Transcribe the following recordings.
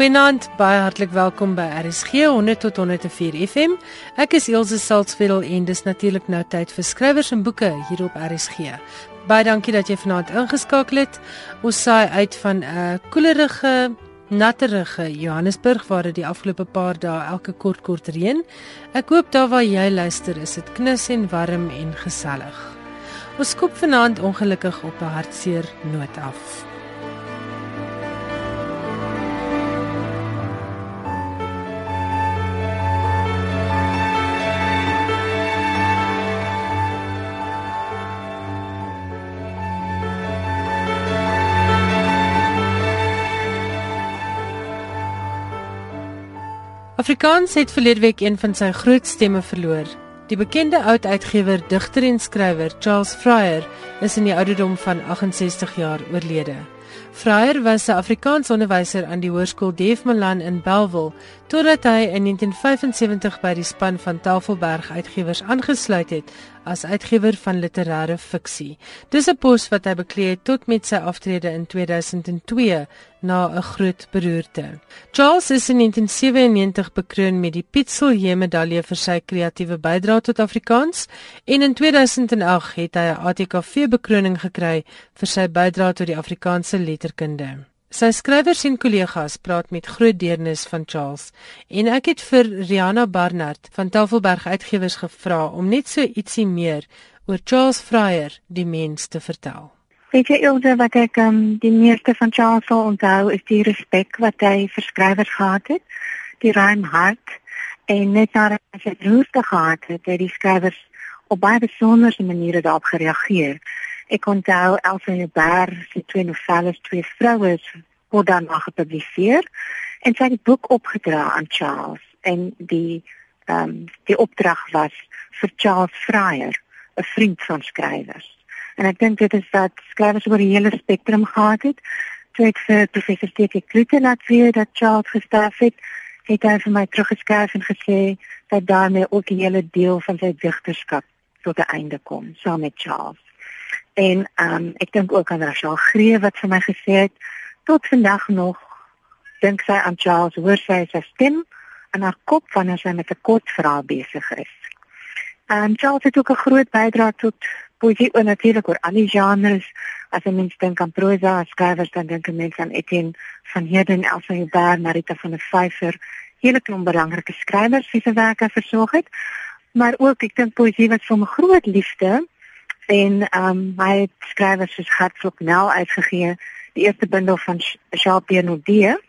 Goeienaand, baie hartlik welkom by RSG 100 tot 104 FM. Ek is Elsje Salzwetel en dis natuurlik nou tyd vir skrywers en boeke hier op RSG. Baie dankie dat jy vanaand ingeskakel het. Ons saai uit van 'n uh, koelerige, natterige Johannesburg waar dit die afgelope paar dae elke kort kort reën. Ek hoop daar waar jy luister is dit knus en warm en gesellig. Ons skop vanaand ongelukkig op 'n hartseer noot af. Afrikaans het verlede week een van sy groot stemme verloor. Die bekende oud uitgewer, digter en skrywer Charles Fryer is in die ouderdom van 68 jaar oorlede. Fryer was 'n Afrikaans onderwyser aan die Hoërskool Def Malan in Bellville totdat hy in 1975 by die span van Tafelberg Uitgewers aangesluit het as uitgewer van literêre fiksie. Dis 'n pos wat hy bekleed het tot met sy aftrede in 2002 na 'n groot beroerte. Charles is in 1997 bekroon met die Piet Silje medalje vir sy kreatiewe bydrae tot Afrikaans en in 2008 het hy 'n ATKV bekroning gekry vir sy bydrae tot die Afrikaanse letterkunde. Sy skrywers en kollegas praat met groot deernis van Charles en ek het vir Rihanna Barnard van Tafelberg Uitgewers gevra om net so ietsie meer oor Charles Fryer die mens te vertel. Weet jy Ilse wat ek um, die meeste van Charles sal onthou is die respek wat hy vir skrywers gehad het, die ruim hart en net nadat hy sy roerste gehad het, het die skrywers op baie besondere maniere daarop gereageer. Ek onthou Elsa Huber se twee novelles, twee vroue word daarna gepubliseer en sy het die boek opgedra aan Charles en die ehm um, die opdrag was vir Charles Fryer, 'n vriend van skrywers. En ek dink dit is dat skrywers oor die hele spektrum gehad het. Toe ek vir professor Stefanie Klute laat weet dat Charles gesterf het, het hy vir my teruggeskryf en gesê dat daarmee ook 'n hele deel van sy digterskap tot 'n einde kom saam met Charles. En ehm um, ek dink ook aan Rachel Gree wat vir my gesê het tot vandag nog dink sy aan Charles, hoor sy sy stem in haar kop wanneer sy met 'n kort verhaal besig is. Ehm, Charles het ook 'n groot bydrae tot poesie en natuurlik oor al die genres. As 'n mens dink aan prosa, skrywers dan dink 'n mens aan Etienne van Heerden, Elsa Huber, Marita van der Vyver, hele klomp belangrike skrywers wie se werke versorg het. Maar ook ek dink poesie was vir my groot liefde en um, het skrywers soos Hartflok Nel uitgegee, die eerste bundel van Jean-Pierre Naudier.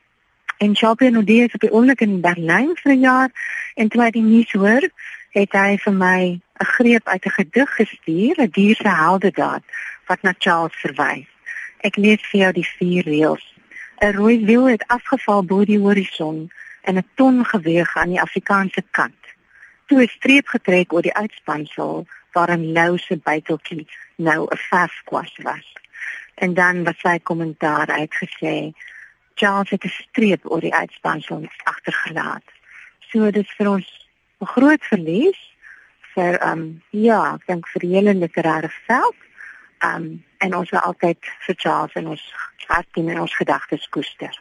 En Jean-Pierre Naudier is op die oomblik in Berlyn vir 'n jaar en toe hy die nuus hoor, het hy vir my 'n greep uit 'n gedig gestuur, 'n dier se heldedaad wat na Charles verwys. Ek lees vir jou die vier reëls. 'n Rooi wiel het afgeval bo die horison en 'n ton geweg aan die Afrikaanse kant. Toe 'n streep getrek oor die uitspansel waarin Lou se buiteltjie nou 'n verfkwas was. En dan wat sy kommentaar uitgesê, Charles het 'n streep oor die uitspansel agtergelaat. So dit vir ons 'n groot verlies vir ehm um, ja, ek dink vir die hele literêre veld. Ehm um, en ons wil altyd vir Charles in ons hart en ons gedagtes koester.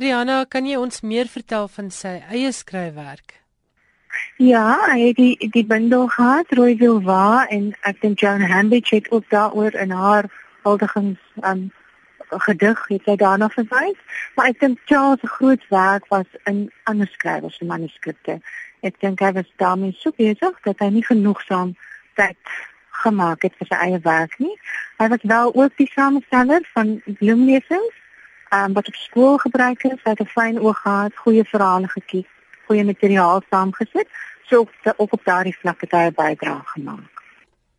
Rihanna, kan jy ons meer vertel van sy eie skryfwerk? Ja, hy het die die bundel gehad, Rooiwil Wa en ek dink Joan Hambidge het ook daaroor in haar huldigings um gedig het sy daarna verwys. Maar ek dink Charles se groot werk was in ander skrywers se manuskripte. Ek dink hy was daarmee so besig dat hy nie genoegsaam tyd gemaak het vir sy eie werk nie. Hy was wel ook die samesteller van bloemlesings, um wat op skool gebruik is, hy het 'n fyn oog gehad, goeie verhale gekies goeie materiaal saamgesit, so ook op daardie vlak het hy 'n bydrae gemaak.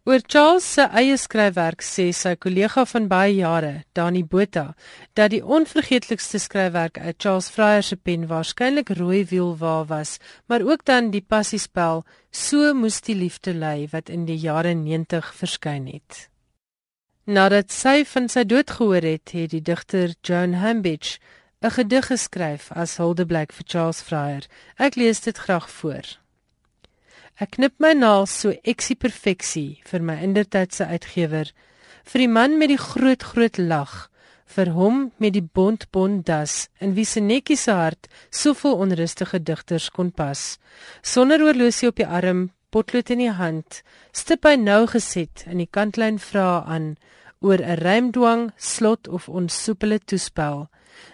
Oor Charles se eie skryfwerk sê sy kollega van baie jare, Dani Botha, dat die onvergeetlikste skryfwerk uit Charles Fryer se pen waarskynlik Rooi Wiel waar was, maar ook dan die passiespel So moes die liefde lei wat in die jare 90 verskyn het. Nadat sy van sy dood gehoor het, het die digter Joan Hambidge 'n gedig geskryf as huldeblyk vir Charles Fryer. Ek lees dit graag voor. Ek knip my naels so eksie perfeksie vir my indertydse uitgewer, vir die man met die groot groot lag, vir hom met die bont bont das in wie se netjie se hart soveel onrustige digters kon pas. Sonder oorlosie op die arm, potlood in die hand, stip hy nou geset in die kantlyn vra aan oor 'n rymdwang, slot of onsoepele toespel.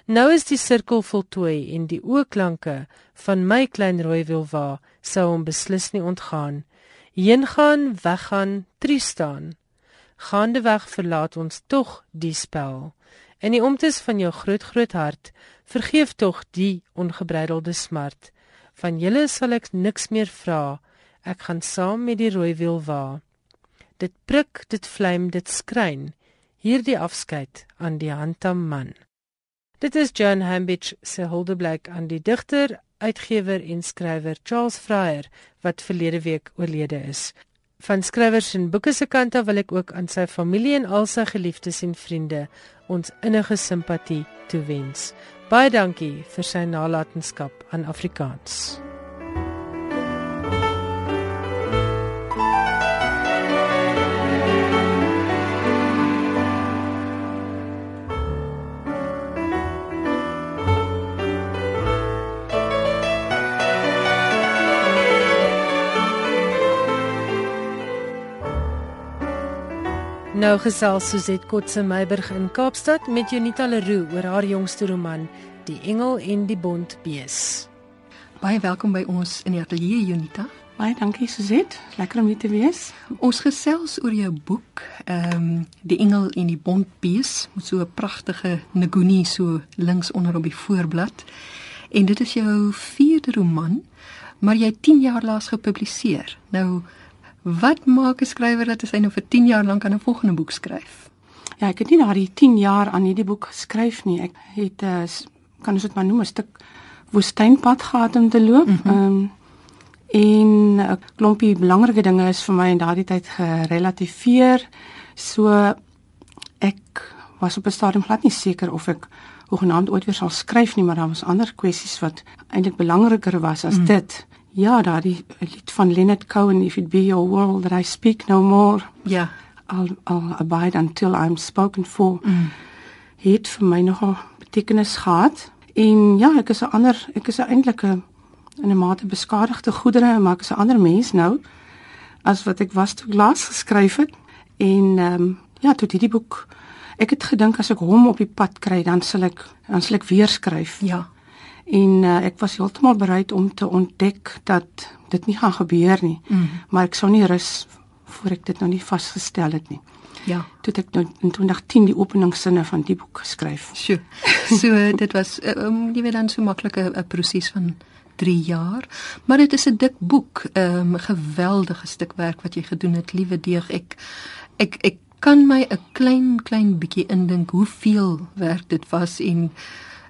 Nou is die sirkel voltooi en die ooklanke van my klein rooi wilwa sou hom beslis nie ontgaan. Heen gaan, weggaan, tristaan. Gaande weg verlaat ons tog die spel. In die omtes van jou groot groot hart, vergeef tog die ongebreidelde smart. Van julle sal ek niks meer vra. Ek gaan saam met die rooi wiel wa. Dit prik, dit vlam, dit skryn. Hierdie afskeid aan die handam man. Dit is John Hambidge se huldeblyk aan die digter, uitgewer en skrywer Charles Fryer wat verlede week oorlede is. Van skrywers en boeke se kant af wil ek ook aan sy familie en al sy geliefdes en vriende ons innige simpatie toewens. Baie dankie vir sy nalatenskap aan Afrikaans. Nou gesels Suzette Kotse Meiburg in Kaapstad met Jonita Leroux oor haar jongste roman Die Engel en die Bond Bees. Baie welkom by ons in die ateljee Jonita. Baie dankie Suzette. Lekker om hier te wees. Ons gesels oor jou boek, ehm um, Die Engel en die Bond Bees, met so 'n pragtige nguni so links onder op die voorblad. En dit is jou vierde roman, maar jy het 10 jaar laas gepubliseer. Nou Wat maak 'n skrywer dat hy nou vir 10 jaar lank aan 'n volgende boek skryf? Ja, ek het nie daardie 10 jaar aan hierdie boek geskryf nie. Ek het 'n uh, eh, kan ons dit maar noem 'n stuk woestynpad gehad om te loop. Mhm. Ehm mm um, en 'n klompie belangrike dinge is vir my in daardie tyd gerelativeer. So ek was op 'n stadium glad nie seker of ek hoegenaamd ooit weer sal skryf nie, maar daar was ander kwessies wat eintlik belangriker was as mm. dit. Ja, daardie lied van Leonard Cohen if it be your world that I speak no more. Ja. I'll, I'll abide until I'm spoken for. Mm. Het vir my nogal betekenis gehad. En ja, ek is 'n ander, ek is eintlik 'n in 'n mate beskadigde goedere, maar ek is 'n ander mens nou as wat ek was toe ek laas geskryf het. En ehm um, ja, toe hierdie boek ek het gedink as ek hom op die pad kry, dan sal ek dan sal ek weer skryf. Ja en uh, ek was heeltemal bereid om te ontdek dat dit nie gaan gebeur nie. Mm. maar ek sou nie rus voor ek dit nou nie vasgestel het nie. Ja. Toe ek nou in 2010 die openingssinne van die boek geskryf. So so dit was um, die weer dan so maklike 'n proses van 3 jaar. Maar dit is 'n dik boek 'n um, geweldige stuk werk wat jy gedoen het liewe deeg ek ek ek kan my 'n klein klein bietjie indink hoeveel werk dit was en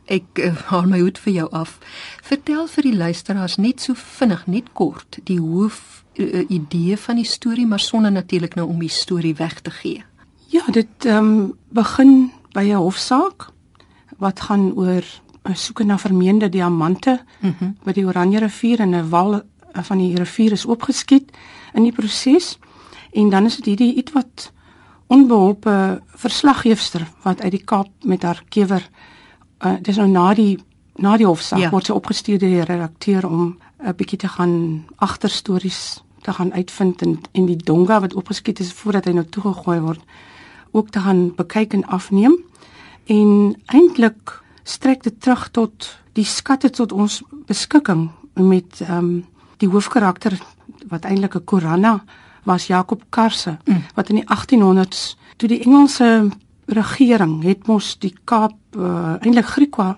ek uh, haal my hoed vir jou af. Vertel vir die luisteraars net so vinnig, net kort, die hoof uh, idee van die storie, maar sonder natuurlik nou om die storie weg te gee. Ja, dit ehm um, begin by 'n hofsaak wat gaan oor 'n soeke na vermeende diamante mm -hmm. by die Oranje rivier en 'n wal van die rivier is opgeskiet in die proses. En dan is dit hierdie ietwat onbeholpe verslaggeefster wat uit die Kaap met haar kewer uh, dis nou na die na die hofsaak ja. word sy opgestuur deur die redakteur om 'n bietjie te gaan agterstories te gaan uitvind en en die donga wat opgeskiet is voordat hy nou toegegooi word ook te gaan bekyk en afneem en eintlik strek dit terug tot die skatte tot ons beskikking met ehm um, die hoofkarakter wat eintlik 'n Koranna was Jakob Karse mm. wat in die 1800s toe die Engelse regering het mos die Kaap uh, eintlik Griekwa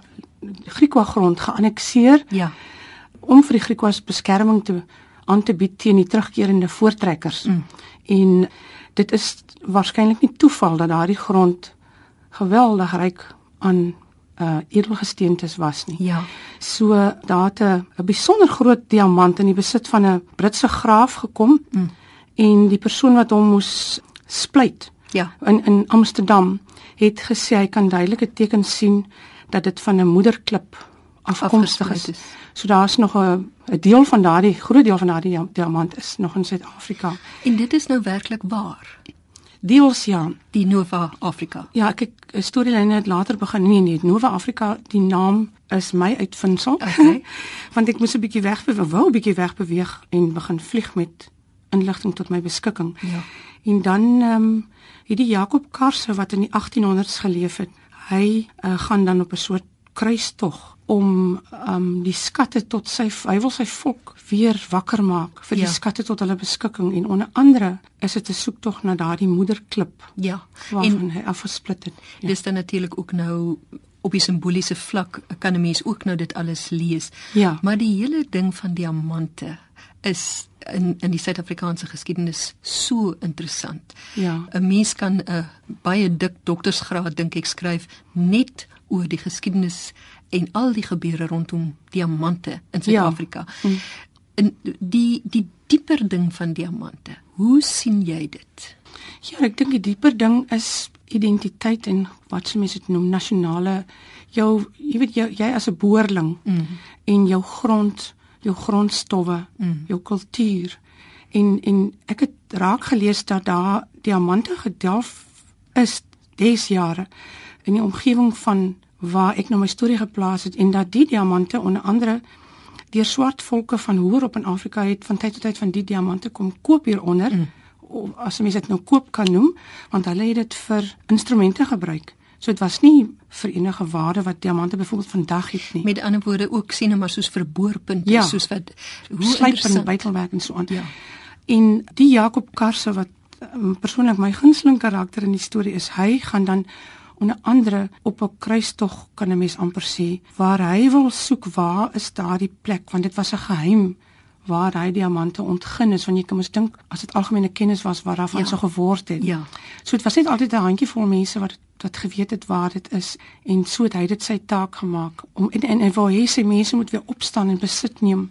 Griekwa grond geannekseer. Ja. Om vir die Griekwas beskerming te aan te bied teen die terugkerende voortrekkers. Mm. En dit is waarskynlik nie toeval dat daardie grond geweldig ryk aan uh edelgesteentes was nie. Ja. So daar het 'n besonder groot diamant in die besit van 'n Britse graaf gekom mm. en die persoon wat hom moes splyt Ja, in in Amsterdam het gesê hy kan duidelike tekens sien dat dit van 'n moederklip afkomstig is. is. So daar's nog 'n 'n deel van daardie groot deel van daardie diamant is nog in Suid-Afrika. En dit is nou werklik waar. Deels ja. Die Nova Afrika. Ja, ek het 'n storielyne het later begin. Nee nee, Nova Afrika, die naam is my uitvindsel. Okay. Want ek moes 'n bietjie wegbeweeg, wou 'n bietjie wegbeweeg en begin vlieg met inligting tot my beskikking. Ja. En dan ehm um, het die Jakob Karse wat in die 1800s geleef het, hy uh, gaan dan op 'n soort kruistog om um die skatte tot sy hy wil sy volk weer wakker maak vir die Ja. skatte tot hulle beskikking en onder andere is dit 'n soektog na daardie moederklip Ja. waarvan En hy afgesplit het. Ja. dis dan natuurlik ook nou op die simboliese vlak kan 'n mens ook nou dit alles lees. Ja. Maar die hele ding van diamante is in in die Suid-Afrikaanse geskiedenis so interessant. Ja. 'n Mens kan 'n baie dik doktorsgraad dink ek skryf net oor die geskiedenis en al die gebeure rondom diamante in Suid-Afrika. Ja. Mm. En die die dieper ding van diamante. Hoe sien jy dit? Ja, ek dink die dieper ding is identiteit en wat se mense dit noem nasionale jou jy weet jou, jy as 'n boerling mm. en jou grond, jou grondstowwe, mm. jou kultuur. En en ek het raak gelees dat daar diamante gedelf is des jare in die omgewing van waar ek nou my storie geplaas het en dat die diamante onder andere deur swart volke van hoër op in Afrika het van tyd tot tyd van die diamante kom koop hieronder. Mm of as mens dit nou koop kan noem want hulle het dit vir instrumente gebruik. So dit was nie vir enige waarde wat diamante byvoorbeeld vandag het nie. Met ander woorde ook sien maar soos verboorpunte Ja. soos wat hoe slyp en interessant. bytelwerk en so aan. Ja. En die Jakob Karse wat um, persoonlik my gunsteling karakter in die storie is, hy gaan dan onder andere op 'n kruistog kan 'n mens amper sê waar hy wil soek waar is daardie plek want dit was 'n geheim waar hy diamante ontgin is want jy kan mos dink as dit algemene kennis was waar daarvan Ja. ja. so geword het. Ja. So dit was net altyd 'n handjievol mense wat wat geweet het waar dit is en so het hy dit sy taak gemaak om en en, en wou hê sy mense moet weer opstaan en besit neem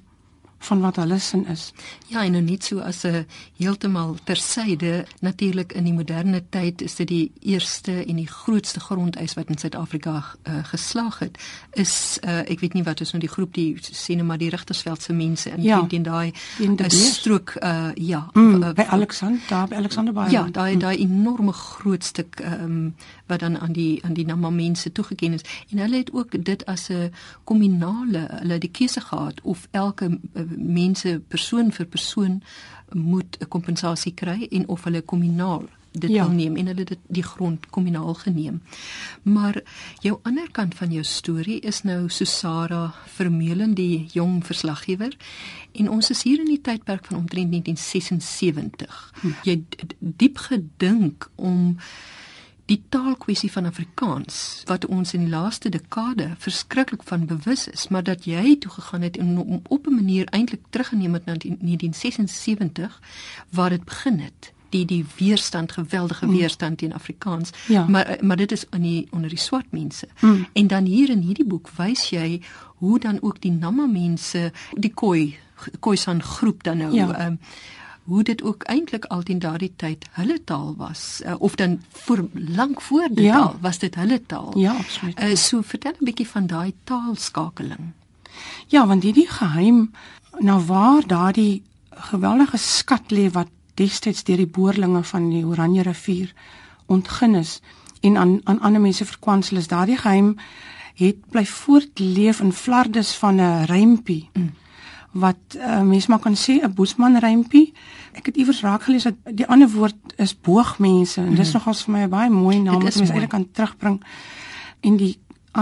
van wat hulle sin is. Ja, en nou net so as 'n heeltemal tersyde, natuurlik in die moderne tyd is dit die eerste en die grootste grondeis wat in Suid-Afrika uh, geslaag het, is uh, ek weet nie wat is nou die groep die sê net maar die Rigtersveldse mense in Ja. die in daai Beers. strook uh, ja, Mm, uh, by Alexander, daar by Alexander Baai. Ja, daai daai enorme groot stuk ehm um, wat dan aan die aan die Nama mense toegeken is. En hulle het ook dit as 'n kommunale, hulle die keuse gehad of elke mense persoon vir persoon moet 'n kompensasie kry en of hulle kommunaal dit Ja. wil neem en hulle dit die grond kommunaal geneem. Maar jou ander kant van jou storie is nou Susara Vermeulen die jong verslaggewer en ons is hier in die tydperk van omtrent 1976. Hm. Jy diep gedink om die taalkwessie van Afrikaans wat ons in die laaste dekade verskriklik van bewus is, maar dat jy toe gegaan het en om op 'n manier eintlik teruggeneem het na die 1976 waar dit begin het die die weerstand geweldige weerstand teen Afrikaans Ja. maar maar dit is aan die onder die swart mense Mm. en dan hier in hierdie boek wys jy hoe dan ook die Nama mense die Khoi Khoisan groep dan nou Ja. ehm hoe dit ook eintlik al teen daardie tyd hulle taal was uh, of dan voor lank voor dit Ja. al was dit hulle taal. Ja, absoluut. Uh, so vertel 'n bietjie van daai taalskakeling. Ja, want hierdie geheim na waar daardie geweldige skat lê wat destyds deur die boerlinge van die Oranje rivier ontgin is en aan aan ander mense verkwansel is. Daardie geheim het bly voortleef in flardes van 'n rympie. Mm. Wat uh, mens maar kan sê 'n boesman rympie. Ek het iewers raak gelees dat die ander woord is boogmense en dis mm. nogals vir my 'n baie mooi naam wat mens eintlik kan terugbring. En die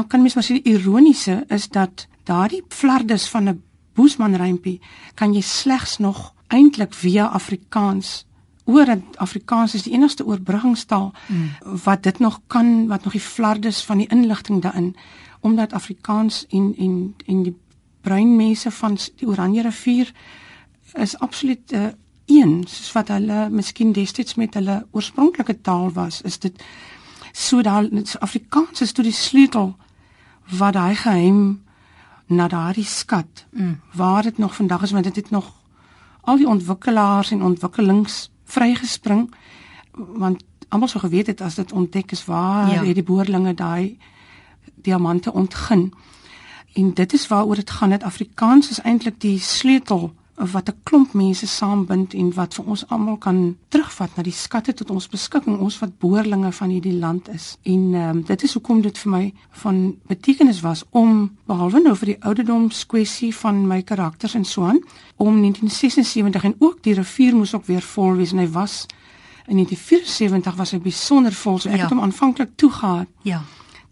kan mens maar sê die ironiese is dat daardie flardes van 'n boesman rympie kan jy slegs nog eintlik via Afrikaans oor dat Afrikaans is die enigste oorbruggingstaal mm. wat dit nog kan wat nog die flardes van die inligting daarin omdat Afrikaans en en en die bruin mense van die Oranje rivier is absoluut uh, een soos wat hulle miskien destyds met hulle oorspronklike taal was is dit so daar Afrikaans is toe die sleutel wat daai geheim na daardie skat mm. waar dit nog vandag is want dit het nog al die ontwikkelaars en ontwikkelings vrygespring want almal sou geweet het as dit ontdek is waar Ja. het die boerlinge daai diamante ontgin en dit is waaroor dit gaan dat Afrikaans is eintlik die sleutel wat 'n klomp mense saambind en wat vir ons almal kan terugvat na die skatte tot ons beskikking ons wat boerlinge van hierdie land is. En ehm um, dit is hoekom dit vir my van betekenis was om behalwe nou vir die ouderdomskwessie van my karakters en so aan om 1976 en ook die rivier moes ook weer vol wees en hy was in 1974 was hy besonder vol so ek ja. het hom aanvanklik toegegaan. Ja.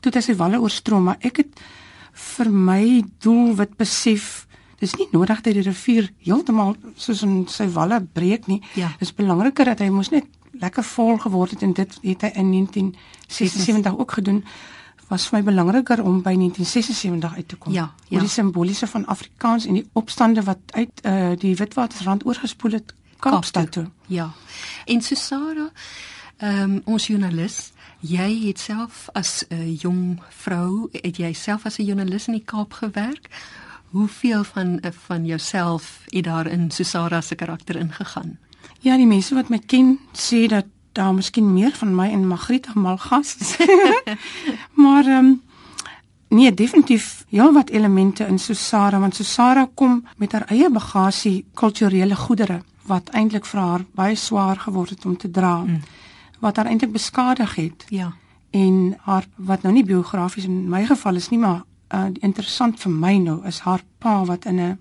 Toe het hy sy walle oorstroom maar ek het vir my doelwit besef Dis nie nodig dat die rivier heeltemal soos in sy walle breek nie. Ja. Dis belangriker dat hy mos net lekker vol geword het en dit het hy in 1976 ook gedoen was vir my belangriker om by 1976 uit te kom. Ja, ja. Oor die simboliese van Afrikaans en die opstande wat uit uh, die Witwatersrand oorgespoel het Kaapstad toe. Ja. En Susara, ehm um, ons joernalis, jy het self as 'n uh, jong vrou, het jy self as 'n joernalis in die Kaap gewerk? Hoeveel van eh, van jouself het daar in Susara se karakter ingegaan? Ja, die mense wat my ken sê dat daar miskien meer van my in Magrieta Malgas is. maar ehm um, nee, definitief heel wat elemente in Susara want Susara kom met haar eie bagasie kulturele goedere wat eintlik vir haar baie swaar geword het om te dra. Mm. Wat haar eintlik beskadig het. Ja. En haar wat nou nie biografies in my geval is nie, maar uh, interessant vir my nou is haar pa wat in 'n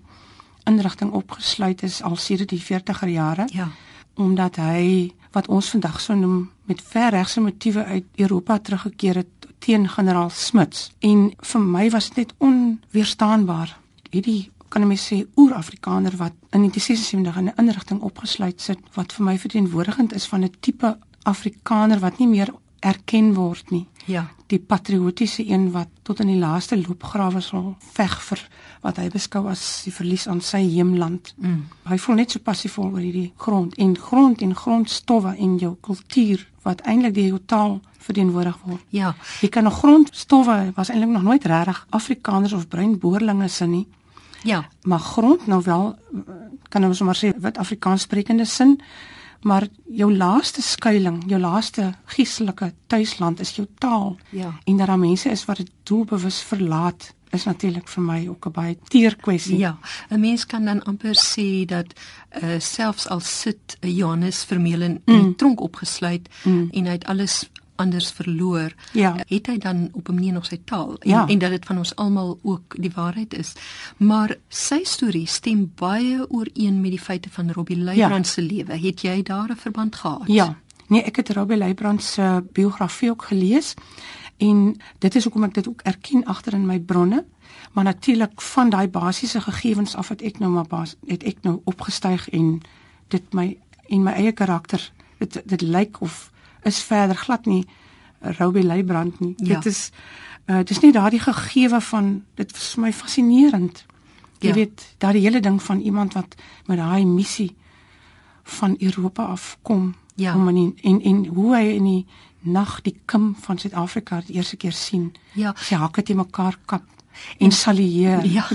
inrigting opgesluit is al sedert die 40er jare. Ja. Omdat hy wat ons vandag sou noem met verregse motiewe uit Europa teruggekeer het teen generaal Smuts. En vir my was dit net onweerstaanbaar. Hierdie kan ek sê oer-Afrikaner wat in 1976 in 'n inrigting opgesluit sit wat vir my verteenwoordigend is van 'n tipe Afrikaner wat nie meer erken word nie. Ja. Die patriotiese een wat tot in die laaste loopgrawe sal veg vir wat hy beskou as die verlies aan sy heemland. Mm. Hy voel net so passief oor hierdie grond en grond en grondstowwe en jou kultuur wat eintlik die jou taal verteenwoordig word. Ja. Jy kan nog grondstowwe was eintlik nog nooit regtig Afrikaners of bruin boerlinge sin nie. Ja. Maar grond nou wel kan ons maar sê wat Afrikaans sprekende sin maar jou laaste skuilings, jou laaste geestelike tuisland is jou taal. Ja. En dat daar mense is wat dit doelbewus verlaat is natuurlik vir my ook 'n baie teer kwessie. Ja, 'n mens kan dan amper sê dat uh, selfs al sit 'n Johannes Vermeulen in mm. tronk opgesluit mm. en hy het alles anders verloor, ja. het hy dan op 'n manier nog sy taal en, ja. en dat dit van ons almal ook die waarheid is. Maar sy storie stem baie ooreen met die feite van Robbie ja. se lewe. Het jy daar 'n verband gehad? Ja. Nee, ek het Robbie Leibrand se biografie ook gelees en dit is hoekom ek dit ook erken agter in my bronne. Maar natuurlik van daai basiese gegevens af het ek nou maar bas, het ek nou opgestyg en dit my en my eie karakter dit dit lyk of is verder glad nie Robbie Leibrand nie. Ja. Dit is uh dis nie daardie gegewe van dit is vir my fascinerend. Jy ja. weet, daardie hele ding van iemand wat met daai missie van Europa af kom ja. om in en en hoe hy in die nag die kim van Suid-Afrika die eerste keer sien. Ja. Sy hakke te mekaar kap en salieer. Ja.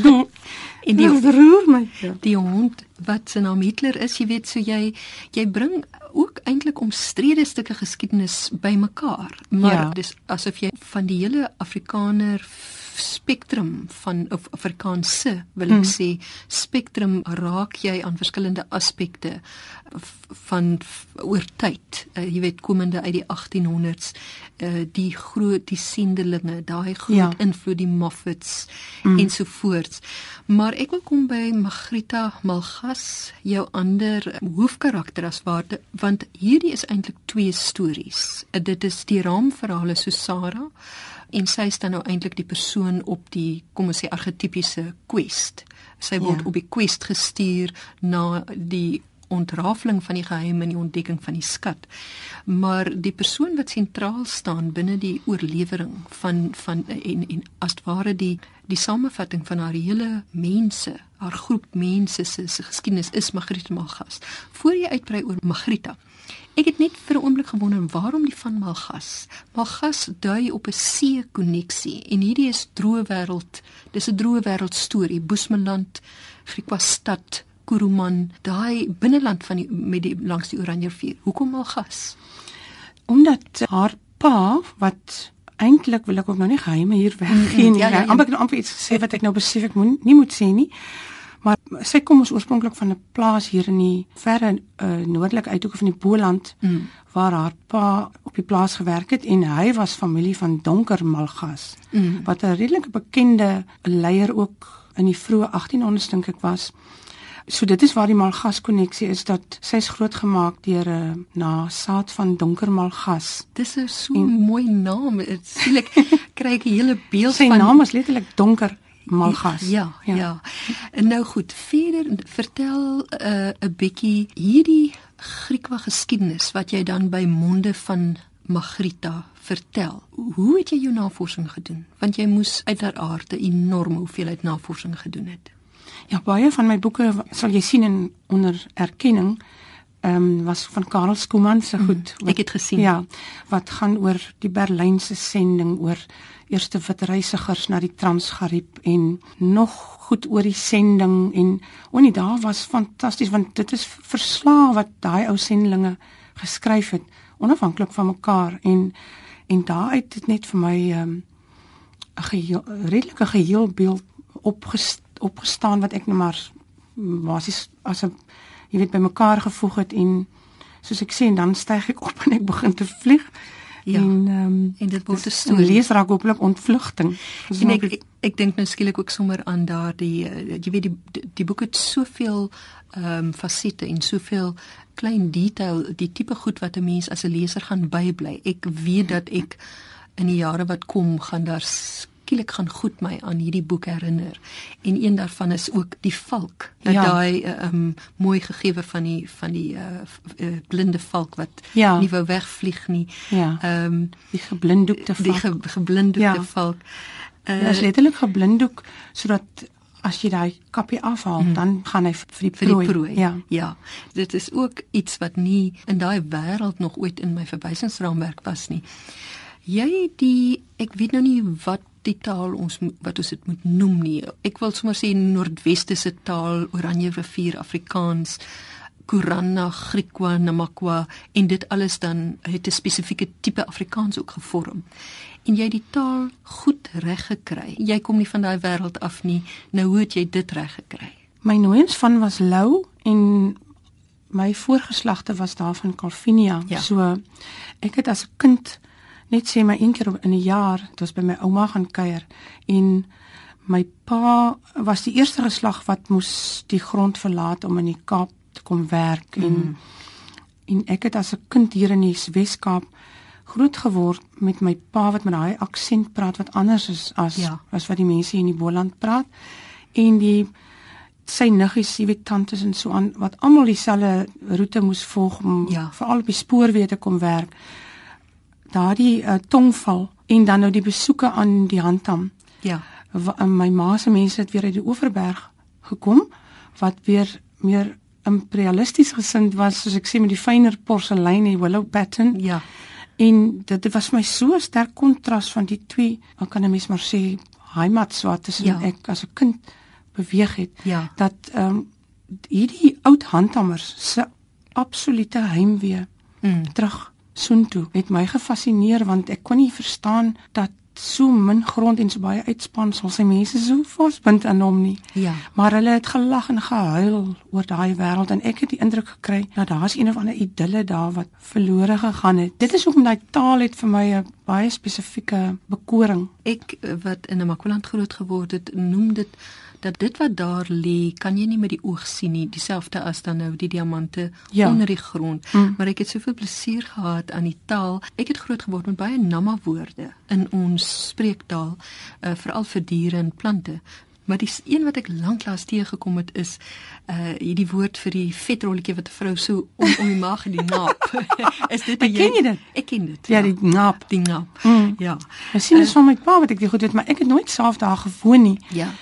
en die roer my. Ja. Die hond wat se naam Hitler is, jy weet, so jy jy bring ook eintlik omstrede stukke geskiedenis bymekaar, maar ja. dis asof jy van die hele Afrikaner spektrum van of Afrikaanse wil ek hmm. sê spektrum raak jy aan verskillende aspekte van oor tyd uh, jy weet komende uit die 1800s uh, die groot die sendelinge daai groot ja. invloed die Moffats hmm. ensovoorts maar ek wil kom by Magrita Malgas jou ander hoofkarakter as waarde want hierdie is eintlik twee stories uh, dit is die raamverhale so Sarah en sy is dan nou eintlik die persoon op die kom ons sê argetipiese quest. Sy word ja. op die quest gestuur na die ontrafeling van die geheim en die ontdekking van die skat. Maar die persoon wat sentraal staan binne die oorlewering van van en en as ware die die samevatting van haar hele mense, haar groep mense se geskiedenis is Magrieta Malgas. Voor jy uitbrei oor Magrieta, Ek het net vir 'n oomblik gewonder waarom die van Malgas. Malgas dui op 'n see koneksie en hierdie is droë wêreld. Dis 'n droë wêreld storie. Boesmanland, Griquastad, Kuruman, daai binneland van die met die langs die Oranje rivier. Hoekom Malgas? Omdat haar pa wat eintlik wil ek ook nou nie geheime hier weggee nie. Ja, ja, ja. Amper amper iets gesê wat ek nou besef ek moet nie moet sê nie. Maar sy kom ons oorspronklik van 'n plaas hier in die verre uh, noordelike uithoeke van die Boland mm. waar haar pa op die plaas gewerk het en hy was familie van Donker Malgas mm. wat 'n redelike bekende leier ook in die vroeë 1800s dink ek was. So dit is waar die malgas koneksie is dat sy's grootgemaak deur 'n uh, nasaad van donker malgas. Dis 'n so en, mooi naam. Dit skielik kry ek 'n hele beeld sy van Sy naam is letterlik donker malgas. Ja, ja. ja. En nou goed, verder vertel 'n uh, 'n bietjie hierdie Griekwa geskiedenis wat jy dan by monde van Magrita vertel. Hoe het jy jou navorsing gedoen? Want jy moes uit haar aard 'n enorme hoeveelheid navorsing gedoen het. Ja, baie van my boeke sal jy sien in onder erkenning ehm um, was van Karel Skooman se goed. Mm, ek het gesien. Ja, wat gaan oor die Berlynse sending oor eerste wit reisigers na die Transgariep en nog goed oor die sending en o nee, daar was fantasties want dit is verslae wat daai ou sendlinge geskryf het onafhanklik van mekaar en en daaruit het net vir my ehm um, 'n geheel redelike geheel beeld opgestel opgestaan wat ek nou maar basies as 'n jy weet bymekaar gevoeg het en soos ek sê en dan styg ek op en ek begin te vlieg. Ja. En ehm um, en dit word 'n storie. Lees raak hopelik ontvlugting. En ek ek, ek dink nou skielik ook sommer aan daardie uh, jy weet die die, die boek het soveel ehm um, fasette en soveel klein detail, die tipe goed wat 'n mens as 'n leser gaan bybly. Ek weet dat ek in die jare wat kom gaan daar skielik gaan goed my aan hierdie boek herinner. En een daarvan is ook die valk. Dat ja. daai uh, um mooi gegewe van die van die uh, uh blinde valk wat ja. nie wou wegvlieg nie. Ja. Um die geblinddoekte valk. Die ge, geblinddoekte ja. valk. Uh ja, is letterlik geblinddoek sodat as jy daai kappie afhaal, hmm. dan gaan hy vir die prooi. Vir die prooi. Ja. Ja. Dit is ook iets wat nie in daai wêreld nog ooit in my verwysingsraamwerk was nie. Jy die ek weet nou nie wat die taal ons wat ons dit moet noem nie. Ek wil sommer sê Noordweste se taal, Oranje rivier Afrikaans, Kurana, Griekwa, Namakwa en dit alles dan het 'n spesifieke tipe Afrikaans ook gevorm. En jy die taal goed reg gekry. Jy kom nie van daai wêreld af nie. Nou hoe het jy dit reg gekry? My nooiens van was Lou en my voorgeslagte was daar van Calvinia. Ja. So ek het as 'n kind net sê my een keer in 'n jaar, dit was by my ouma gaan kuier en my pa was die eerste geslag wat moes die grond verlaat om in die Kaap te kom werk mm. en en ek het as 'n kind hier in die Wes-Kaap groot geword met my pa wat met daai aksent praat wat anders is as ja. as wat die mense in die Boland praat en die sy niggies, jy weet tantes en so aan wat almal dieselfde roete moes volg om ja. veral op die spoorweë te kom werk daardie uh, tongval en dan nou die besoeke aan die handtam. Ja. W uh, my ma se mense het weer uit die Oeverberg gekom wat weer meer imperialisties gesind was soos ek sê met die fynere porselein en willow pattern. Ja. En dit, dit was my so sterk kontras van die twee, ek kan net maar sê heimat so tussen ja. ek as 'n kind beweeg het ja. dat ehm um, hierdie oud handhammers se absolute heimwee mm. terug soontoe het my gefassineer want ek kon nie verstaan dat so min grond en so baie uitspansel sy mense so vasbind aan hom nie. Ja. Maar hulle het gelag en gehuil oor daai wêreld en ek het die indruk gekry dat daar's een of ander idylle daar wat verlore gegaan het. Dit is hoekom daai taal het vir my 'n baie spesifieke bekoring. Ek wat in 'n Makwaland groot geword het, noem dit dat dit wat daar lê, kan jy nie met die oog sien nie, dieselfde as dan nou die diamante ja. onder die grond. Mm. Maar ek het soveel plesier gehad aan die taal. Ek het groot geword met baie Nama woorde in ons spreektaal, uh, veral vir diere en plante. Maar die een wat ek lanklaas teëgekom het is uh hierdie woord vir die vetrolletjie wat 'n vrou so om om die maag en die naap. is dit jy ken jy dit? Ek ken dit. Ja, ja. die naap. Die naap. Mm. Ja. Ek sien dit uh, van my pa wat ek dit goed weet, maar ek het nooit self daar gewoon nie. Ja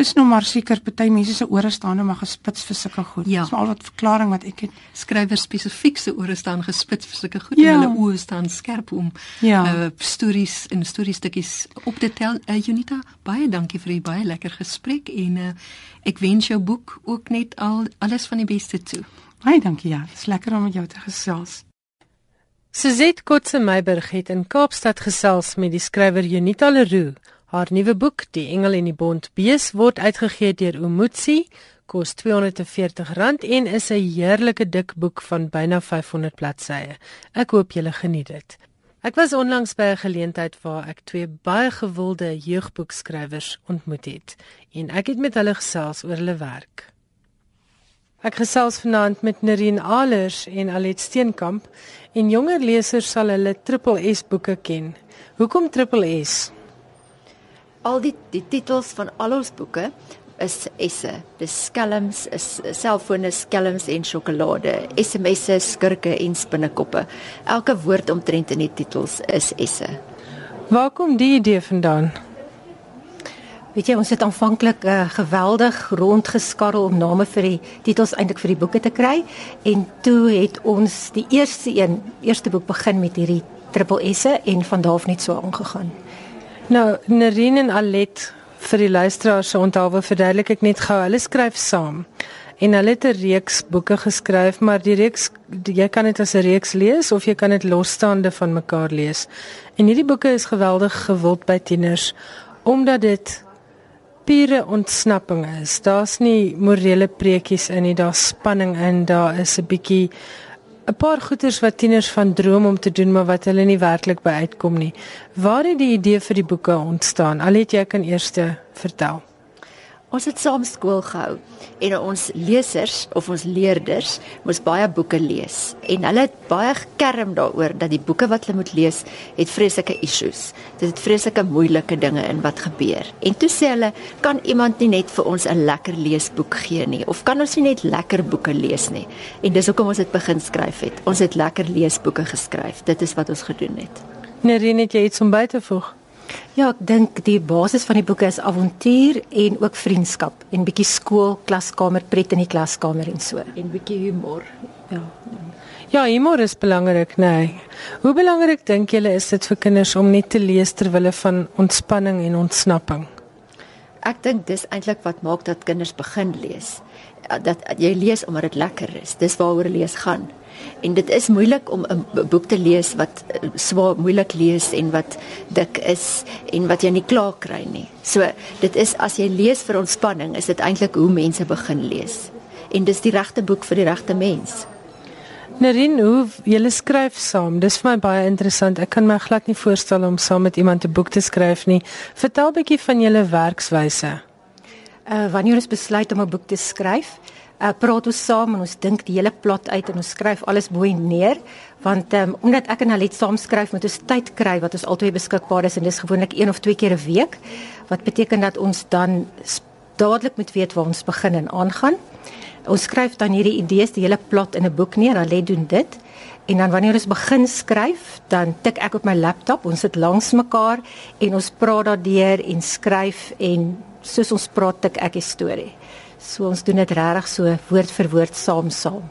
is nou maar seker party mense se ore staan nou maar gespits vir sulke goed. Ja. Dis maar al wat verklaring wat ek het. Skrywer spesifiek se ore staan gespits vir sulke goed ja. en hulle oë staan skerp om ja. uh, stories en storiestukkies op te tel. Uh, Junita, baie dankie vir die baie lekker gesprek en uh, ek wens jou boek ook net al alles van die beste toe. Baie dankie ja. Dit is lekker om met jou te gesels. Suzette Kotse Meiburg het in Kaapstad gesels met die skrywer Junita Leroux Haar nuwe boek, Die Engel en die Bond Bees, word uitgegee deur Umutsi, kos R240 en is 'n heerlike dik boek van byna 500 bladsye. Ek hoop julle geniet dit. Ek was onlangs by 'n geleentheid waar ek twee baie gewilde jeugboekskrywers ontmoet het en ek het met hulle gesels oor hulle werk. Ek gesels vanaand met Nerine Alers en Alet Steenkamp en jonger lesers sal hulle Triple S boeke ken. Hoekom Triple S? Al die die titels van al ons boeke is esse. Dis skelms, is selfone skelms en sjokolade, SMS'e, skurke en spinnekoppe. Elke woord omtrent in die titels is esse. Waar kom die idee vandaan? Weet jy, ons het aanvanklik uh, geweldig rondgeskarrel om name vir die titels eintlik vir die boeke te kry en toe het ons die eerste een, eerste boek begin met hierdie triple S'e en van daar af net so aangegaan. Nou, Nerine en Alet vir die luisteraars se onthaalwe verduidelik ek net gou, hulle skryf saam. En hulle het 'n reeks boeke geskryf, maar die reeks jy kan dit as 'n reeks lees of jy kan dit losstaande van mekaar lees. En hierdie boeke is geweldig gewild by tieners omdat dit pure ontsnapping is. Daar's nie morele preekies in nie, daar's spanning in, daar is 'n bietjie 'n paar goeters wat tieners van droom om te doen, maar wat hulle nie werklik by uitkom nie. Waar het die idee vir die boeke ontstaan? Al het jy kan eers vertel. Ons het saam skool gehou en ons lesers of ons leerders moes baie boeke lees en hulle het baie gekerm daaroor dat die boeke wat hulle moet lees het vreeslike issues. Dit het vreeslike moeilike dinge in wat gebeur. En toe sê hulle, kan iemand nie net vir ons 'n lekker leesboek gee nie of kan ons nie net lekker boeke lees nie? En dis hoekom ons dit begin skryf het. Ons het lekker leesboeke geskryf. Dit is wat ons gedoen het. Nerine, het jy iets om by te voeg? Ja, ek dink die basis van die boeke is avontuur en ook vriendskap en bietjie skool, klaskamer, pret in die klaskamer en so en bietjie humor. Ja. Ja, humor is belangrik, nee. Hoe belangrik dink julle is dit vir kinders om net te lees ter wille van ontspanning en ontsnapping? Ek dink dis eintlik wat maak dat kinders begin lees. Dat jy lees omdat dit lekker is. Dis waaroor lees gaan. En dit is moeilik om 'n boek te lees wat eh, swaar moeilik lees en wat dik is en wat jy nie klaar kry nie. So dit is as jy lees vir ontspanning, is dit eintlik hoe mense begin lees. En dis die regte boek vir die regte mens. Nerin, hoe jy skryf saam? Dis vir my baie interessant. Ek kan my glad nie voorstel om saam met iemand 'n boek te skryf nie. Vertel 'n bietjie van julle werkswyse. Uh wanneer ons besluit om 'n boek te skryf, uh, praat ons saam en ons dink die hele plot uit en ons skryf alles bo neer want um, omdat ek en Alet saam skryf moet ons tyd kry wat ons altyd beskikbaar is en dis gewoonlik een of twee keer 'n week wat beteken dat ons dan dadelik moet weet waar ons begin en aangaan ons skryf dan hierdie idees die hele plot in 'n boek neer Alet doen dit En dan wanneer ons begin skryf, dan tik ek op my laptop, ons sit langs mekaar en ons praat daardeur en skryf en soos ons praat tik ek die storie. So ons doen dit regtig so woord vir woord saam saam.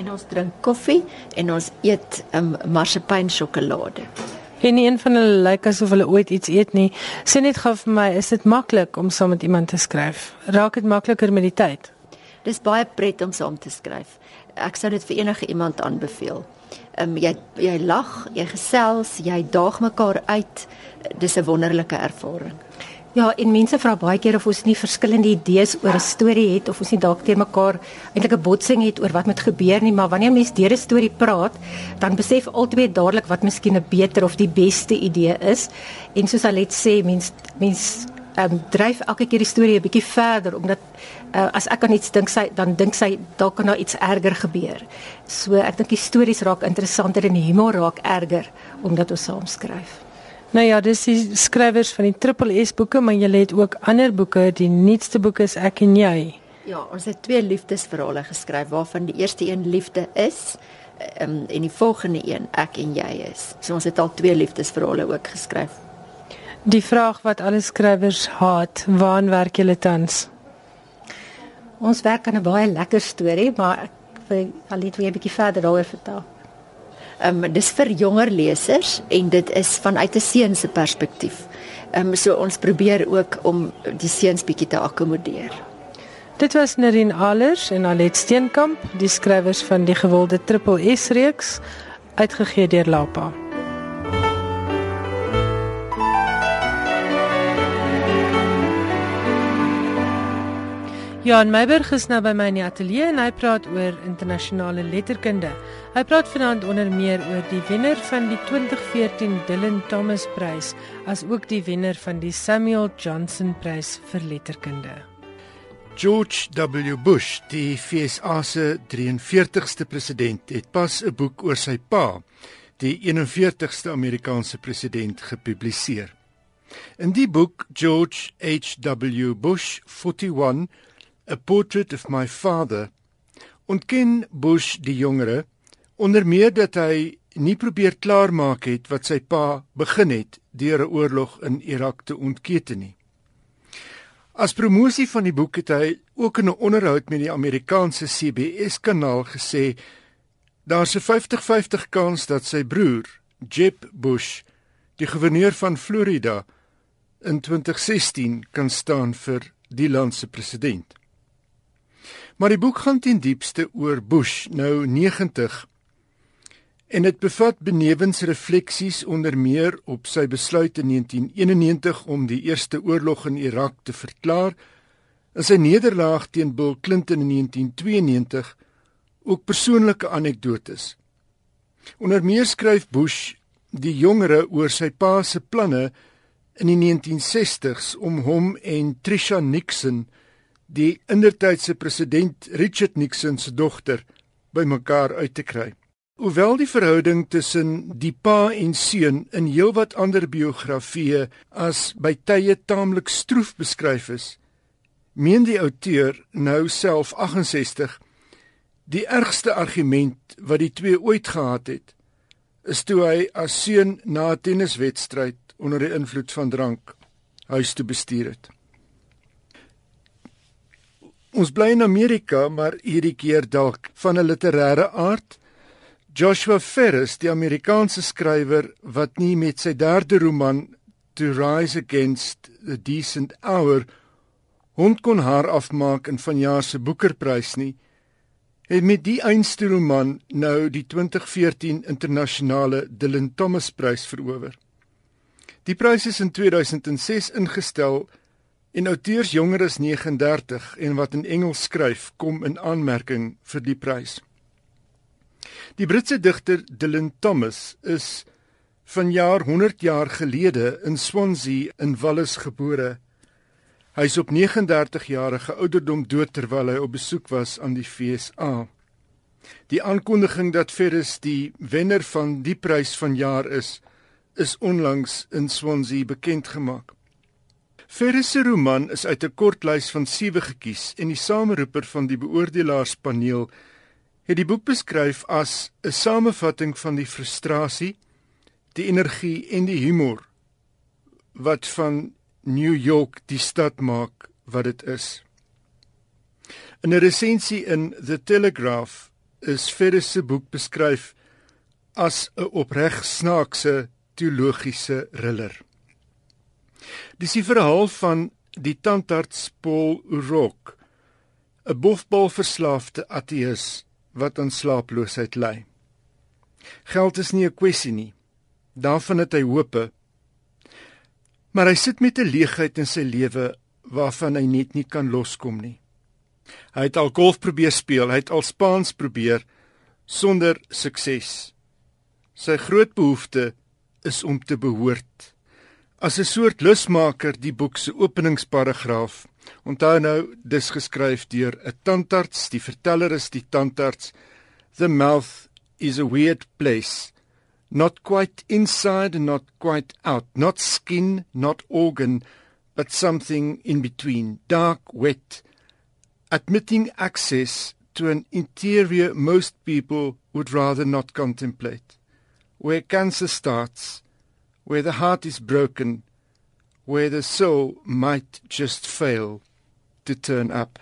En ons drink koffie en ons eet 'n um, marsipan sjokolade. En een van hulle lyk asof hulle ooit iets eet nie. Sê net gou vir my, is dit maklik om saam met iemand te skryf? Raak dit makliker met die tyd? Dis baie pret om saam te skryf. Ek sou dit vir enige iemand aanbeveel. Ehm um, jy jy lag, jy gesels, jy daag mekaar uit. Dis 'n wonderlike ervaring. Ja, en mense vra baie keer of ons nie verskillende idees oor 'n storie het of ons nie dalk teer mekaar eintlik 'n botsing het oor wat moet gebeur nie, maar wanneer mense deur 'n storie praat, dan besef albei dadelik wat miskien 'n beter of die beste idee is. En soos Alet sê, mense mense ehm um, dryf elke keer die storie 'n bietjie verder omdat uh, as ek aan iets dink sy dan dink sy dalk kan daar iets erger gebeur. So ek dink die stories raak interessanter en die humor raak erger omdat ons saam skryf. Nou ja, dis die skrywers van die Triple S boeke, maar jy het ook ander boeke. Die nuutste boek is Ek en jy. Ja, ons het twee liefdesverhale geskryf waarvan die eerste een liefde is um, en die volgende een Ek en jy is. So ons het al twee liefdesverhale ook geskryf. Die vraag wat alle skrywers haat, waaraan werk julle tans? Ons werk aan 'n baie lekker storie, maar ek wil al net weer 'n bietjie verder daaroor vertel. Ehm um, dis vir jonger lesers en dit is vanuit 'n seun se perspektief. Ehm um, so ons probeer ook om die seuns bietjie te akkommodeer. Dit was Nerin Allers en Alet Steenkamp, die skrywers van die gewilde Triple S reeks uitgegee deur Lapa. Jan Meiberg is nou by my in die ateljee en hy praat oor internasionale letterkunde. Hy praat vanaand onder meer oor die wenner van die 2014 Dylan Thomas Prys, as ook die wenner van die Samuel Johnson Prys vir letterkunde. George W. Bush, die FSA se 43ste president, het pas 'n boek oor sy pa, die 41ste Amerikaanse president, gepubliseer. In die boek George H.W. Bush 41 A Portrait of My Father ontken Bush die jongere onder meer dat hy nie probeer klaarmaak het wat sy pa begin het deur 'n oorlog in Irak te ontkete nie. As promosie van die boek het hy ook in 'n onderhoud met die Amerikaanse CBS kanaal gesê daar's 'n 50-50 kans dat sy broer, Jeb Bush, die gouverneur van Florida in 2016 kan staan vir die land se president. Maar die boek gaan ten diepste oor Bush, nou 90. En dit bevat benewens refleksies onder meer op sy besluit in 1991 om die eerste oorlog in Irak te verklaar, en sy nederlaag teen Bill Clinton in 1992, ook persoonlike anekdotes. Onder meer skryf Bush die jongere oor sy pa se planne in die 1960s om hom en Trisha Nixon die indertydse president Richard Nixon se dogter bymekaar uit te kry. Hoewel die verhouding tussen die pa en seun in heelwat ander biografieë as by tye taamlik stroef beskryf is, meen die outeur nou self 68 die ergste argument wat die twee ooit gehad het is toe hy as seun na 'n tenniswedstryd onder die invloed van drank huis toe bestuur het. Ons bly in Amerika, maar hierdie keer dalk van 'n literêre aard. Joshua Ferris, die Amerikaanse skrywer wat nie met sy derde roman To Rise Against the Decent Hour hond kon haar afmaak in vanjaar se Boekerprys nie, het met die einste roman nou die 2014 internasionale Dylan Thomas Prys verower. Die prys is in 2006 ingestel En outeurs jonger as 39 en wat in Engels skryf, kom in aanmerking vir die prys. Die Britse digter Dylan Thomas is vanjaar 100 jaar gelede in Swansea in Wallis gebore. Hy is op 39 jarige ouderdom dood terwyl hy op besoek was aan die FSA. Die aankondiging dat Ferris die wenner van die prys vanjaar is, is onlangs in Swansea bekend gemaak. Ferris se roman is uit 'n kort lys van 7 gekies en die sameroeper van die beoordelaarspaneel het die boek beskryf as 'n samevatting van die frustrasie, die energie en die humor wat van New York die stad maak wat dit is. In 'n resensie in The Telegraph is Ferris se boek beskryf as 'n opreg snaakse teologiese thriller. Dis die verhaal van die tandarts Paul Urok, 'n bofbalverslaafde ateïs wat aan slaaploosheid ly. Geld is nie 'n kwessie nie. Daarvan het hy hope. Maar hy sit met 'n leegheid in sy lewe waarvan hy net nie kan loskom nie. Hy het al golf probeer speel, hy het al Spaans probeer sonder sukses. Sy groot behoefte is om te behoort as 'n soort lusmaker die boek se openingsparagraaf. Onthou nou, dis geskryf deur 'n tandarts, die verteller is die tandarts. The mouth is a weird place, not quite inside and not quite out, not skin, not organ, but something in between, dark, wet, admitting access to an interior most people would rather not contemplate. Where cancer starts, where the heart is broken, where the soul might just fail to turn up.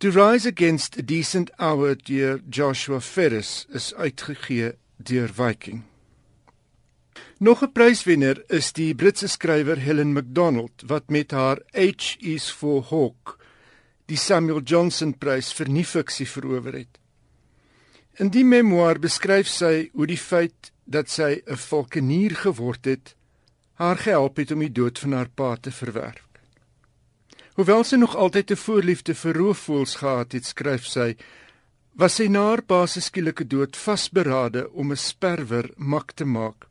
To Rise Against a Decent Hour deur Joshua Ferris is uitgegee deur Viking. Nog 'n pryswenner is die Britse skrywer Helen Macdonald wat met haar H is for Hawk die Samuel Johnson Prys vir nie-fiksie verower het. In die memoir beskryf sy hoe die feit dat sy 'n valkenier geword het, haar gehelp het om die dood van haar pa te verwerk. Hoewel sy nog altyd 'n voorliefde vir roofvoëls gehad het, skryf sy, was sy na haar pa se skielike dood vasberade om 'n sperwer mak te maak.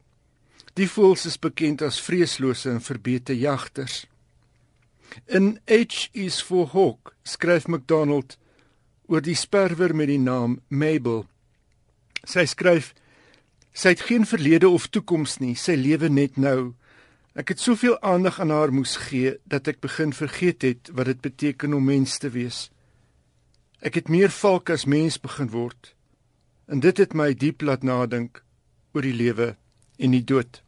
Die voëls is bekend as vreeslose en verbete jagters. In H is for Hawk skryf McDonald oor die sperwer met die naam Mabel. Sy skryf sy het geen verlede of toekoms nie, sy lewe net nou. Ek het soveel aandag aan haar moes gee dat ek begin vergeet het wat dit beteken om mens te wees. Ek het meer valk as mens begin word. En dit het my diep laat nadink oor die lewe en die dood.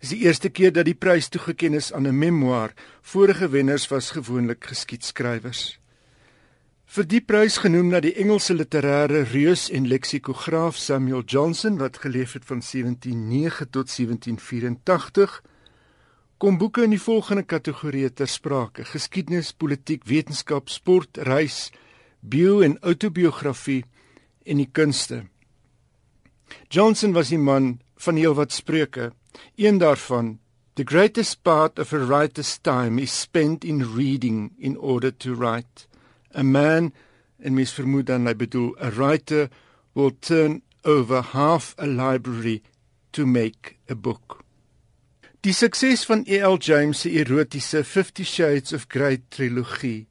Dis die eerste keer dat die prys toegekend is aan 'n memoir. Vorige wenners was gewoonlik geskiedskrywers. Vir die prys genoem na die Engelse literêre reus en leksikograaf Samuel Johnson wat geleef het van 1709 tot 1784 kom boeke in die volgende kategorieë ter sprake: geskiedenis, politiek, wetenskap, sport, reis, bio en autobiografie en die kunste. Johnson was 'n man van heelwat spreuke. Een daarvan: The greatest part of a writer's time is spent in reading in order to write. A man, en mens vermoed dan hy bedoel 'n writer will turn over half a library to make a book. Die sukses van E.L. James se erotiese Fifty Shades of Grey trilogie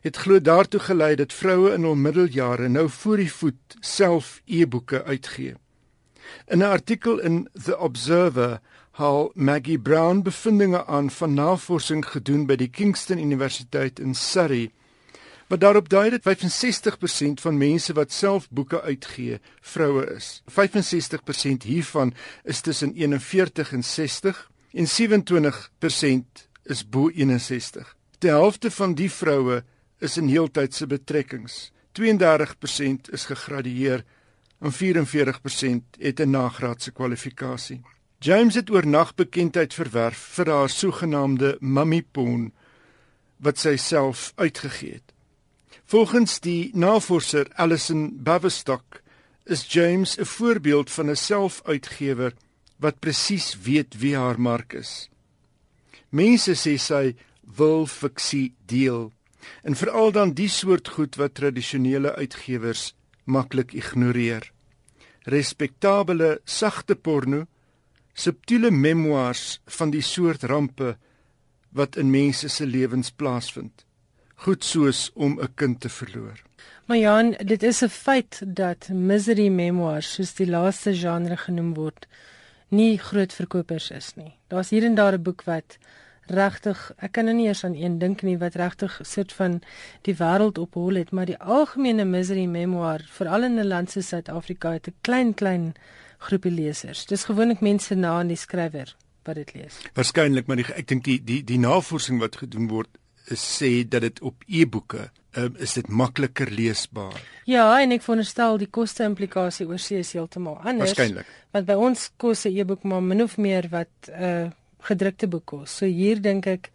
het glo daartoe gelei dat vroue in hul middeljare nou voor die voet self e-boeke uitgee. In 'n artikel in The Observer haal Maggie Brown bevindinge aan van navorsing gedoen by die Kingston Universiteit in Surrey wat daarop dui dat 65% van mense wat self boeke uitgee, vroue is. 65% hiervan is tussen 41 en 60 en 27% is bo 61. Die helfte van die vroue is in heeltydse betrekkings. 32% is gegradueer en 44% het 'n nagraadse kwalifikasie. James het oornag bekendheid verwerf vir haar sogenaamde mummy porn wat sy self uitgegee het. Volgens die navorser Alison Baverstock is James 'n voorbeeld van 'n selfuitgewer wat presies weet wie haar mark is. Mense sê sy wil fiksie deel en veral dan die soort goed wat tradisionele uitgewers maklik ignoreer. Respektabele sagte porno, subtiele memoirs van die soort rampe wat in mense se lewens plaasvind. Goed soos om 'n kind te verloor. Maar Jan, dit is 'n feit dat misery memoirs, soos die laaste genre genoem word, nie groot verkopers is nie. Daar's hier en daar 'n boek wat regtig ek kan nou nie eers aan een dink nie wat regtig sit van die wêreld op hol het maar die algemene misery memoir veral in 'n land soos Suid-Afrika het 'n klein klein groepie lesers dis gewoonlik mense na aan die skrywer wat dit lees waarskynlik maar die, ek dink die die die navorsing wat gedoen word sê dat dit op e-boeke um, is dit makliker leesbaar ja en ek veronderstel die koste implikasie oor see is heeltemal anders waarskynlik want by ons kos 'n e-boek maar min of meer wat 'n uh, eh, gedrukte boek kos. So hier dink ek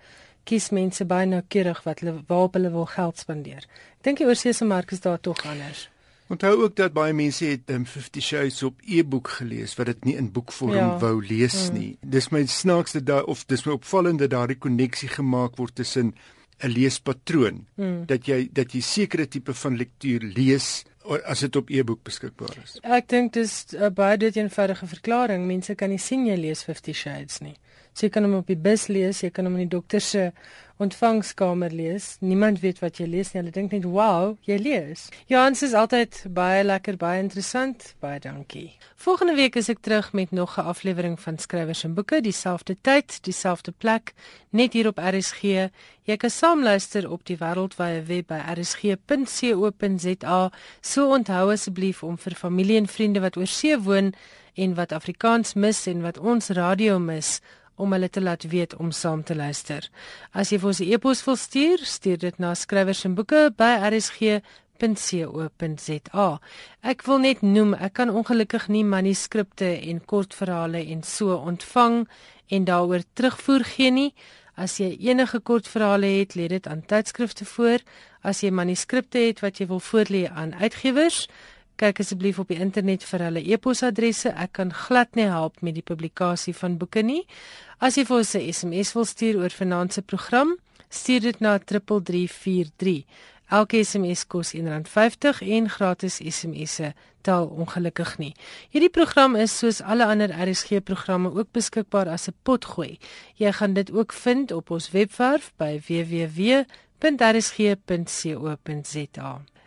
kies mense baie noukeurig wat hulle waarop hulle wil geld spandeer. Ek dink die oorseese mark is daar tog anders. Onthou ook dat baie mense het um, 50 Shades op e-boek gelees wat dit nie in boekvorm ja. wou lees mm. nie. Dis my snaakste daar of dis my opvallende daardie koneksie gemaak word tussen 'n leespatroon mm. dat jy dat jy sekere tipe van lektuur lees as dit op e-boek beskikbaar is. Ek dink dis 'n baie dit eenvoudige verklaring. Mense kan nie sien jy lees 50 Shades nie. So jy kan hom op die bus lees, jy kan hom in die dokter se ontvangskamer lees. Niemand weet wat jy lees nie. Hulle dink net, "Wow, jy lees." Jans is altyd baie lekker, baie interessant. Baie dankie. Volgende week is ek terug met nog 'n aflewering van Skrywers en Boeke, dieselfde tyd, dieselfde plek, net hier op RSG. Jy kan saamluister op die wêreldwye web by rsg.co.za. So onthou asseblief om vir familie en vriende wat oor see woon en wat Afrikaans mis en wat ons radio mis om hulle te laat weet om saam te luister. As jy vir ons 'n e-pos wil stuur, stuur dit na skrywers en boeke by rsg.co.za. Ek wil net noem, ek kan ongelukkig nie manuskripte en kortverhale en so ontvang en daaroor terugvoer gee nie. As jy enige kortverhale het, lê dit aan tydskrifte voor. As jy manuskripte het wat jy wil voorlê aan uitgewers, kyk asseblief op die internet vir hulle e-posadresse. Ek kan glad nie help met die publikasie van boeke nie. As jy vir ons 'n SMS wil stuur oor finansiëre program, stuur dit na 3343. Elke SMS kos R1.50 en gratis SMS'e tel ongelukkig nie. Hierdie program is soos alle ander RSG programme ook beskikbaar as 'n potgooi. Jy gaan dit ook vind op ons webwerf by www.rsg.co.za.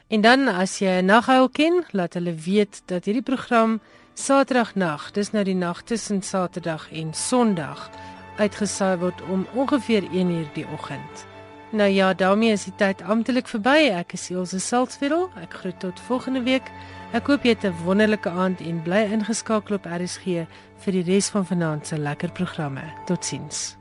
En dan as jy 'n naghuil ken, laat hulle weet dat hierdie program Saterdagnag, dis nou die nag tussen Saterdag en Sondag, uitgesaai word om ongeveer 1uur die oggend. Nou ja, daarmee is die tyd amptelik verby. Ek is Elsje Salzwetel. Ek groet tot volgende week. Ek hoop jy het 'n wonderlike aand en bly ingeskakel op RSG vir die res van vanaand se lekker programme. Totsiens.